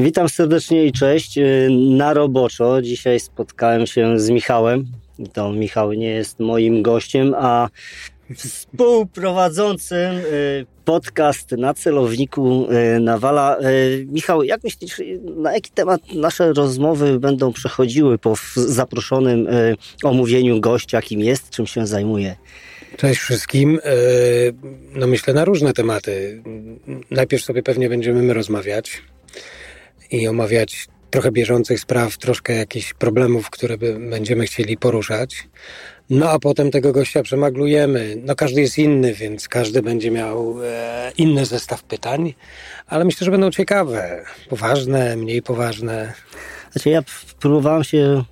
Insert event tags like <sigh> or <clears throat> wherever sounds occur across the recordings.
Witam serdecznie i cześć. Y, na roboczo dzisiaj spotkałem się z Michałem. To Michał nie jest moim gościem, a współprowadzącym y, podcast na celowniku y, Nawala. Michał, jak myślisz, na jaki temat nasze rozmowy będą przechodziły po zaproszonym omówieniu gościa, kim jest, czym się zajmuje? Cześć wszystkim. No myślę na różne tematy. Najpierw sobie pewnie będziemy my rozmawiać i omawiać trochę bieżących spraw, troszkę jakichś problemów, które będziemy chcieli poruszać. No a potem tego gościa przemaglujemy. No każdy jest inny, więc każdy będzie miał e, inny zestaw pytań, ale myślę, że będą ciekawe, poważne, mniej poważne. Znaczy ja próbowałem się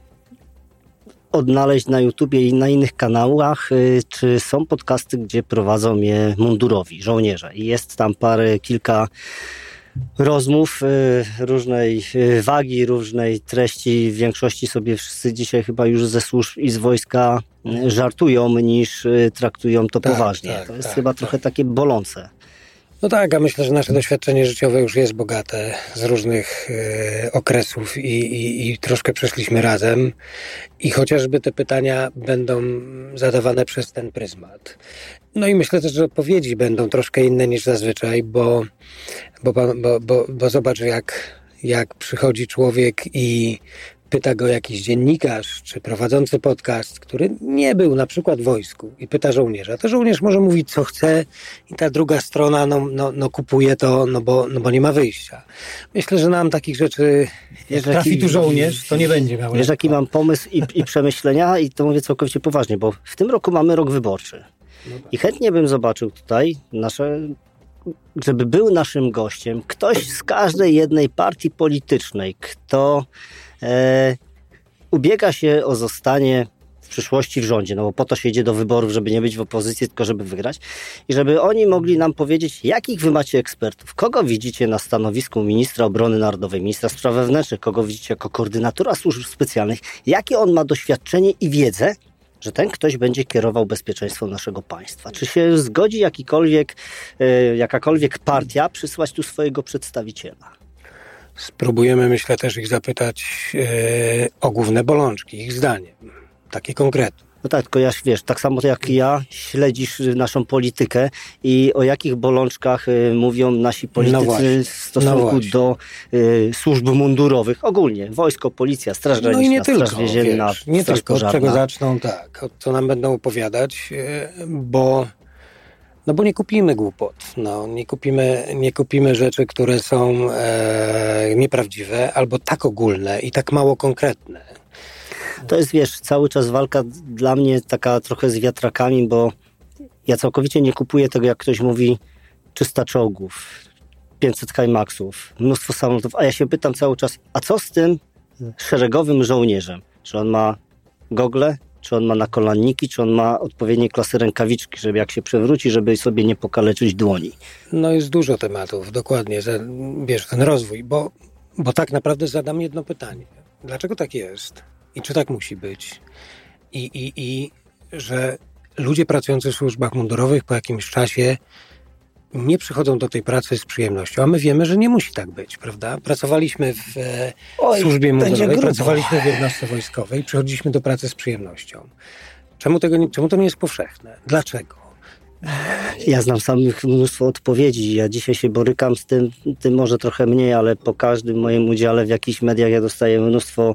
odnaleźć na YouTubie i na innych kanałach, y, czy są podcasty, gdzie prowadzą je mundurowi, żołnierze. I jest tam parę, kilka rozmów y, różnej y, wagi, różnej treści. W większości sobie wszyscy dzisiaj chyba już ze służb i z wojska y, żartują niż traktują to tak, poważnie. Tak, to jest tak, chyba tak. trochę takie bolące. No tak, a myślę, że nasze doświadczenie życiowe już jest bogate z różnych y, okresów i, i, i, troszkę przeszliśmy razem. I chociażby te pytania będą zadawane przez ten pryzmat. No i myślę też, że odpowiedzi będą troszkę inne niż zazwyczaj, bo, bo, bo, bo, bo zobacz, jak, jak przychodzi człowiek i pyta go jakiś dziennikarz czy prowadzący podcast, który nie był na przykład w wojsku i pyta żołnierza, to żołnierz może mówić co chce i ta druga strona no, no, no kupuje to, no bo, no bo nie ma wyjścia. Myślę, że nam takich rzeczy, trafi tu żołnierz, to nie będzie miał. Wiesz, jaki mam pomysł i, i przemyślenia i to mówię całkowicie poważnie, bo w tym roku mamy rok wyborczy. No tak. I chętnie bym zobaczył tutaj nasze żeby był naszym gościem ktoś z każdej jednej partii politycznej, kto e, ubiega się o zostanie w przyszłości w rządzie, no bo po to się idzie do wyborów, żeby nie być w opozycji, tylko żeby wygrać. I żeby oni mogli nam powiedzieć, jakich wy macie ekspertów, kogo widzicie na stanowisku ministra obrony narodowej, ministra spraw wewnętrznych, kogo widzicie jako koordynatora służb specjalnych, jakie on ma doświadczenie i wiedzę, że ten ktoś będzie kierował bezpieczeństwem naszego państwa. Czy się zgodzi jakikolwiek, e, jakakolwiek partia przysłać tu swojego przedstawiciela? Spróbujemy, myślę, też ich zapytać e, o główne bolączki, ich zdanie, takie konkretne. No tak, tylko ja, wiesz, tak samo jak ja śledzisz naszą politykę i o jakich bolączkach y, mówią nasi politycy no w stosunku no do y, służb mundurowych. Ogólnie, wojsko, policja, straż graniczna, no i nie straż tylko, więzienna, wiesz, Nie straż tylko, pożarna. od czego zaczną, tak, co nam będą opowiadać, y, bo no bo nie kupimy głupot, no, nie, kupimy, nie kupimy rzeczy, które są e, nieprawdziwe albo tak ogólne i tak mało konkretne. To jest, wiesz, cały czas walka dla mnie taka trochę z wiatrakami, bo ja całkowicie nie kupuję tego, jak ktoś mówi 300 czołgów, 500 Himaxów, mnóstwo samolotów, a ja się pytam cały czas, a co z tym szeregowym żołnierzem? Czy on ma gogle, czy on ma nakolanniki, czy on ma odpowiednie klasy rękawiczki, żeby jak się przewróci, żeby sobie nie pokaleczyć dłoni. No jest dużo tematów, dokładnie, wiesz, ten rozwój, bo, bo tak naprawdę zadam jedno pytanie. Dlaczego tak jest? I czy tak musi być? I, i, i że ludzie pracujący w służbach mundurowych po jakimś czasie nie przychodzą do tej pracy z przyjemnością, a my wiemy, że nie musi tak być, prawda? Pracowaliśmy w e, Oj, służbie mundurowej, pracowaliśmy w jednostce wojskowej, przychodziliśmy do pracy z przyjemnością. Czemu, tego, czemu to nie jest powszechne? Dlaczego? Ja znam samych mnóstwo odpowiedzi. Ja dzisiaj się borykam z tym, tym może trochę mniej, ale po każdym moim udziale w jakichś mediach ja dostaję mnóstwo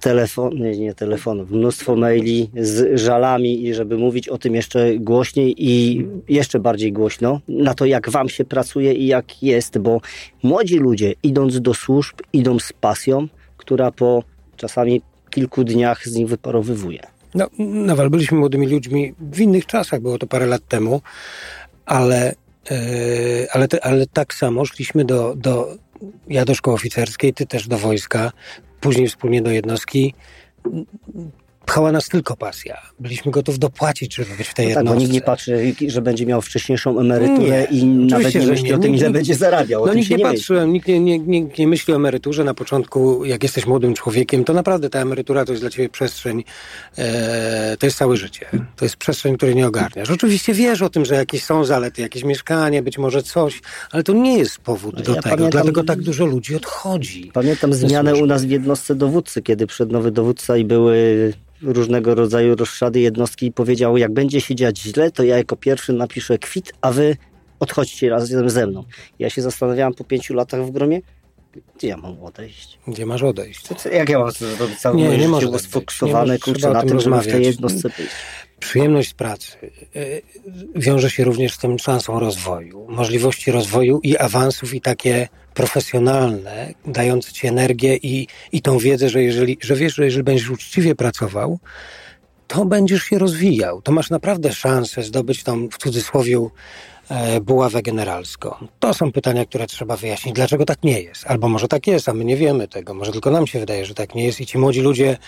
telefonów, nie, nie telefonów, mnóstwo maili z żalami i żeby mówić o tym jeszcze głośniej i jeszcze bardziej głośno, na to jak wam się pracuje i jak jest, bo młodzi ludzie idąc do służb idą z pasją, która po czasami kilku dniach z nich wyparowywuje. No, Nawal, byliśmy młodymi ludźmi w innych czasach, było to parę lat temu, ale, yy, ale, te, ale tak samo szliśmy do, do, ja do szkoły oficerskiej, ty też do wojska, później wspólnie do jednostki. Pchała nas tylko pasja. Byliśmy gotowi dopłacić, żeby być w tej no jednostce. Tak, bo nikt nie patrzy, że będzie miał wcześniejszą emeryturę nie, i nawet nie myśli o tym, ile będzie zarabiał. No nikt nie, nie patrzy, nikt nie, nie, nikt nie myśli o emeryturze na początku, jak jesteś młodym człowiekiem, to naprawdę ta emerytura to jest dla ciebie przestrzeń, e, to jest całe życie. To jest przestrzeń, której nie ogarniasz. Oczywiście wiesz o tym, że jakieś są zalety, jakieś mieszkanie, być może coś, ale to nie jest powód no, do ja tego. Pamiętam, Dlatego tak dużo ludzi odchodzi. Pamiętam zmianę u nas w jednostce dowódcy, kiedy przed nowy dowódca i były różnego rodzaju rozszady jednostki i powiedział, jak będzie się dziać źle, to ja jako pierwszy napiszę kwit, a wy odchodźcie razem ze mną. Ja się zastanawiałem po pięciu latach w gromie, gdzie ja mam odejść? Gdzie masz odejść? Co, jak ja mam zrobić? Całe nie, nie było sfokusowane kurczę, na tym, żeby w tej jednostce być. Przyjemność pracy y, wiąże się również z tym szansą rozwoju, możliwości rozwoju i awansów i takie profesjonalne, dające ci energię i, i tą wiedzę, że, jeżeli, że wiesz, że jeżeli będziesz uczciwie pracował, to będziesz się rozwijał. To masz naprawdę szansę zdobyć tą, w cudzysłowie, e, buławę generalską. To są pytania, które trzeba wyjaśnić. Dlaczego tak nie jest? Albo może tak jest, a my nie wiemy tego. Może tylko nam się wydaje, że tak nie jest i ci młodzi ludzie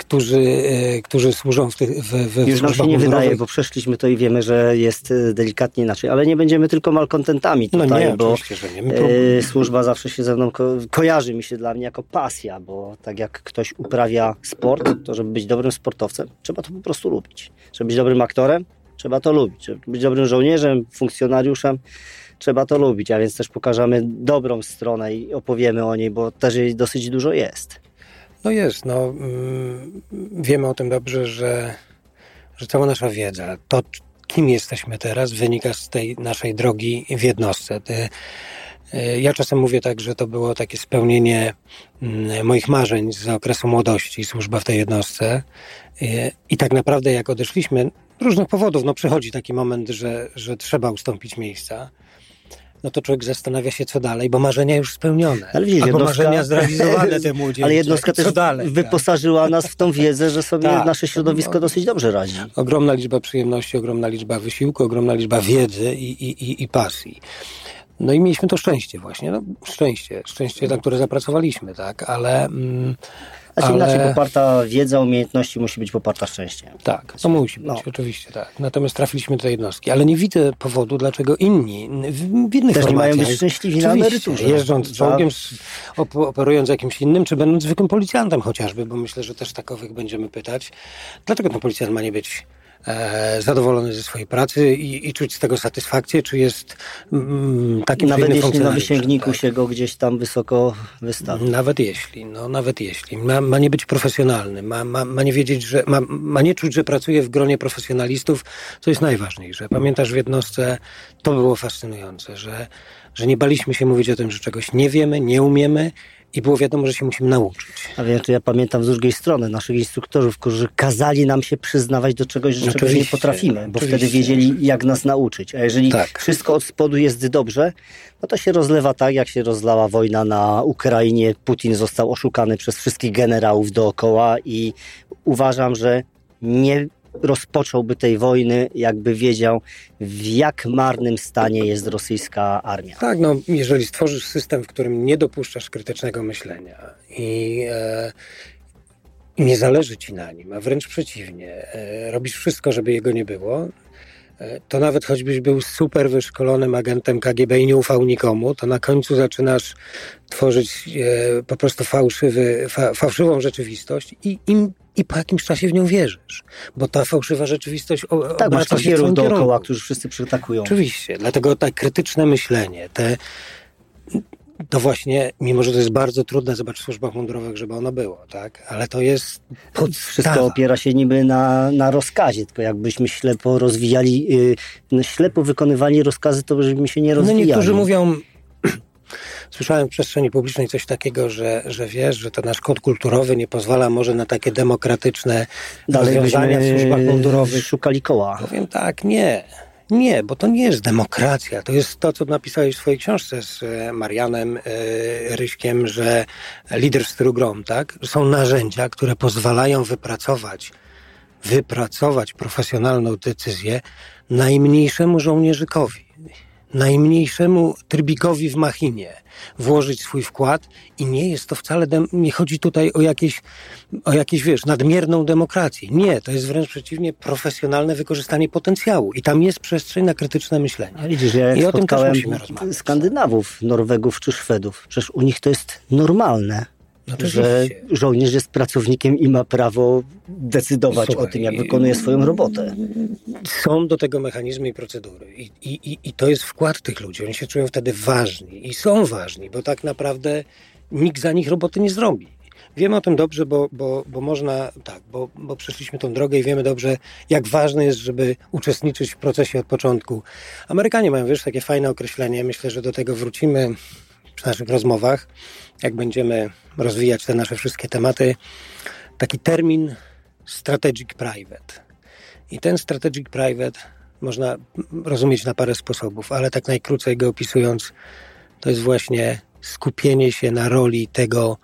którzy, e, którzy służą w tych w, w Już nam się nie wydaje, bo przeszliśmy to i wiemy, że jest e, delikatnie inaczej, ale nie będziemy tylko malkontentami tutaj, no nie, bo nie. E, służba zawsze się ze mną ko kojarzy mi się dla mnie jako pasja, bo tak jak ktoś uprawia sport, to żeby być dobrym sportowcem, trzeba to po prostu lubić. Żeby być dobrym aktorem, trzeba to lubić. Być dobrym żołnierzem, funkcjonariuszem, trzeba to lubić, a więc też pokażemy dobrą stronę i opowiemy o niej, bo też jej dosyć dużo jest. No jest, no mm, wiemy o tym dobrze, że, że cała nasza wiedza, to kim jesteśmy teraz, wynika z tej naszej drogi w jednostce. Y, ja czasem mówię tak, że to było takie spełnienie mm, moich marzeń z okresu młodości, służba w tej jednostce. Y, I tak naprawdę, jak odeszliśmy, różnych powodów, no przychodzi taki moment, że, że trzeba ustąpić miejsca no to człowiek zastanawia się, co dalej, bo marzenia już spełnione. Ale widzisz, Albo jednostka... marzenia zrealizowane te <laughs> młodzieży. Ale jednostka też dalej, tak? wyposażyła nas w tą wiedzę, że sobie tak, nasze środowisko no, dosyć dobrze radzi. Ogromna liczba przyjemności, ogromna liczba wysiłku, ogromna liczba wiedzy i, i, i, i pasji. No i mieliśmy to szczęście właśnie, no szczęście, szczęście, na które zapracowaliśmy, tak, ale... Mm, znaczy ale... inaczej poparta wiedza, umiejętności musi być poparta szczęściem. Tak, to musi być, no. oczywiście tak. Natomiast trafiliśmy do jednostki, ale nie widzę powodu, dlaczego inni w innych Też nie mają być szczęśliwi na emeryturze. Jeżdżąc czołgiem, operując jakimś innym, czy będąc zwykłym policjantem chociażby, bo myślę, że też takowych będziemy pytać. Dlaczego ten policjant ma nie być zadowolony ze swojej pracy i, i, czuć z tego satysfakcję, czy jest mm, takim Nawet jeśli na wysięgniku tak? się go gdzieś tam wysoko wystawi. Nawet jeśli, no nawet jeśli. Ma, ma nie być profesjonalny, ma, ma, ma nie wiedzieć, że ma, ma nie czuć, że pracuje w gronie profesjonalistów, co jest najważniejsze. Pamiętasz w jednostce, to było fascynujące, że, że nie baliśmy się mówić o tym, że czegoś nie wiemy, nie umiemy i było wiadomo, że się musimy nauczyć. A wiem, to ja pamiętam z drugiej strony naszych instruktorów, którzy kazali nam się przyznawać do czegoś, że czegoś nie potrafimy, bo wtedy wiedzieli, jak nas nauczyć. A jeżeli tak. wszystko od spodu jest dobrze, no to się rozlewa tak, jak się rozlała wojna na Ukrainie. Putin został oszukany przez wszystkich generałów dookoła i uważam, że nie rozpocząłby tej wojny, jakby wiedział, w jak marnym stanie jest rosyjska armia. Tak, no jeżeli stworzysz system, w którym nie dopuszczasz krytycznego myślenia i e, nie zależy ci na nim, a wręcz przeciwnie, e, robisz wszystko, żeby jego nie było, to nawet choćbyś był super wyszkolonym agentem KGB i nie ufał nikomu, to na końcu zaczynasz tworzyć e, po prostu fałszywy, fa, fałszywą rzeczywistość i im i po jakimś czasie w nią wierzysz, bo ta fałszywa rzeczywistość o, tak, masz kierunku dookoła, którzy wszyscy przytakują. Oczywiście, dlatego tak krytyczne myślenie, te to właśnie, mimo że to jest bardzo trudne, zobacz w służbach mundurowych, żeby ono było, tak? Ale to jest podstawa. Wszystko opiera się niby na, na rozkazie, tylko jakbyśmy ślepo rozwijali, yy, ślepo wykonywali rozkazy, to byśmy się nie rozwijali. No niektórzy mówią, <clears throat> Słyszałem w przestrzeni publicznej coś takiego, że, że wiesz, że to nasz kod kulturowy nie pozwala może na takie demokratyczne Dalej rozwiązania w służbach mundurowych. Szukali koła. Powiem tak, nie. Nie, bo to nie jest demokracja. To jest to, co napisałeś w swojej książce z e, Marianem e, Ryśkiem, że lider w stylu grom, tak? Są narzędzia, które pozwalają wypracować, wypracować profesjonalną decyzję najmniejszemu żołnierzykowi najmniejszemu trybikowi w machinie włożyć swój wkład i nie jest to wcale, nie chodzi tutaj o jakieś, o jakieś, wiesz, nadmierną demokrację. Nie, to jest wręcz przeciwnie profesjonalne wykorzystanie potencjału i tam jest przestrzeń na krytyczne myślenie. A widzisz, ja I spotkałem Skandynawów, Norwegów czy Szwedów, przecież u nich to jest normalne. No że żołnierz jest pracownikiem i ma prawo decydować Słuchaj, o tym, jak wykonuje swoją robotę. Są do tego mechanizmy i procedury. I, i, I to jest wkład tych ludzi. Oni się czują wtedy ważni i są ważni, bo tak naprawdę nikt za nich roboty nie zrobi. Wiemy o tym dobrze, bo, bo, bo można, tak, bo, bo przeszliśmy tą drogę i wiemy dobrze, jak ważne jest, żeby uczestniczyć w procesie od początku. Amerykanie mają, wiesz, takie fajne określenie. Myślę, że do tego wrócimy przy naszych rozmowach, jak będziemy rozwijać te nasze wszystkie tematy, taki termin strategic private. I ten strategic private można rozumieć na parę sposobów, ale tak najkrócej go opisując, to jest właśnie skupienie się na roli tego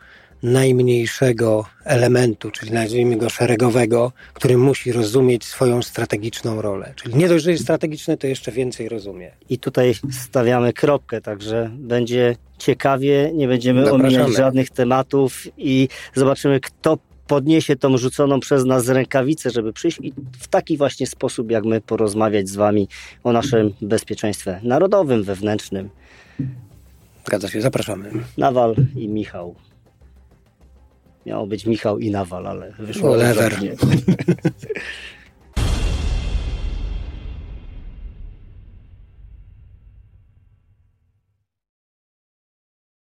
najmniejszego elementu, czyli nazwijmy go szeregowego, który musi rozumieć swoją strategiczną rolę. Czyli nie dość, że jest strategiczny, to jeszcze więcej rozumie. I tutaj stawiamy kropkę, także będzie ciekawie, nie będziemy Zapraszamy. omijać żadnych tematów i zobaczymy, kto podniesie tą rzuconą przez nas rękawicę, żeby przyjść i w taki właśnie sposób, jak my porozmawiać z Wami o naszym bezpieczeństwie narodowym, wewnętrznym. Zgadza się, zapraszamy. Nawal i Michał. Miało być Michał i Nawal, ale wyszło. Oliver.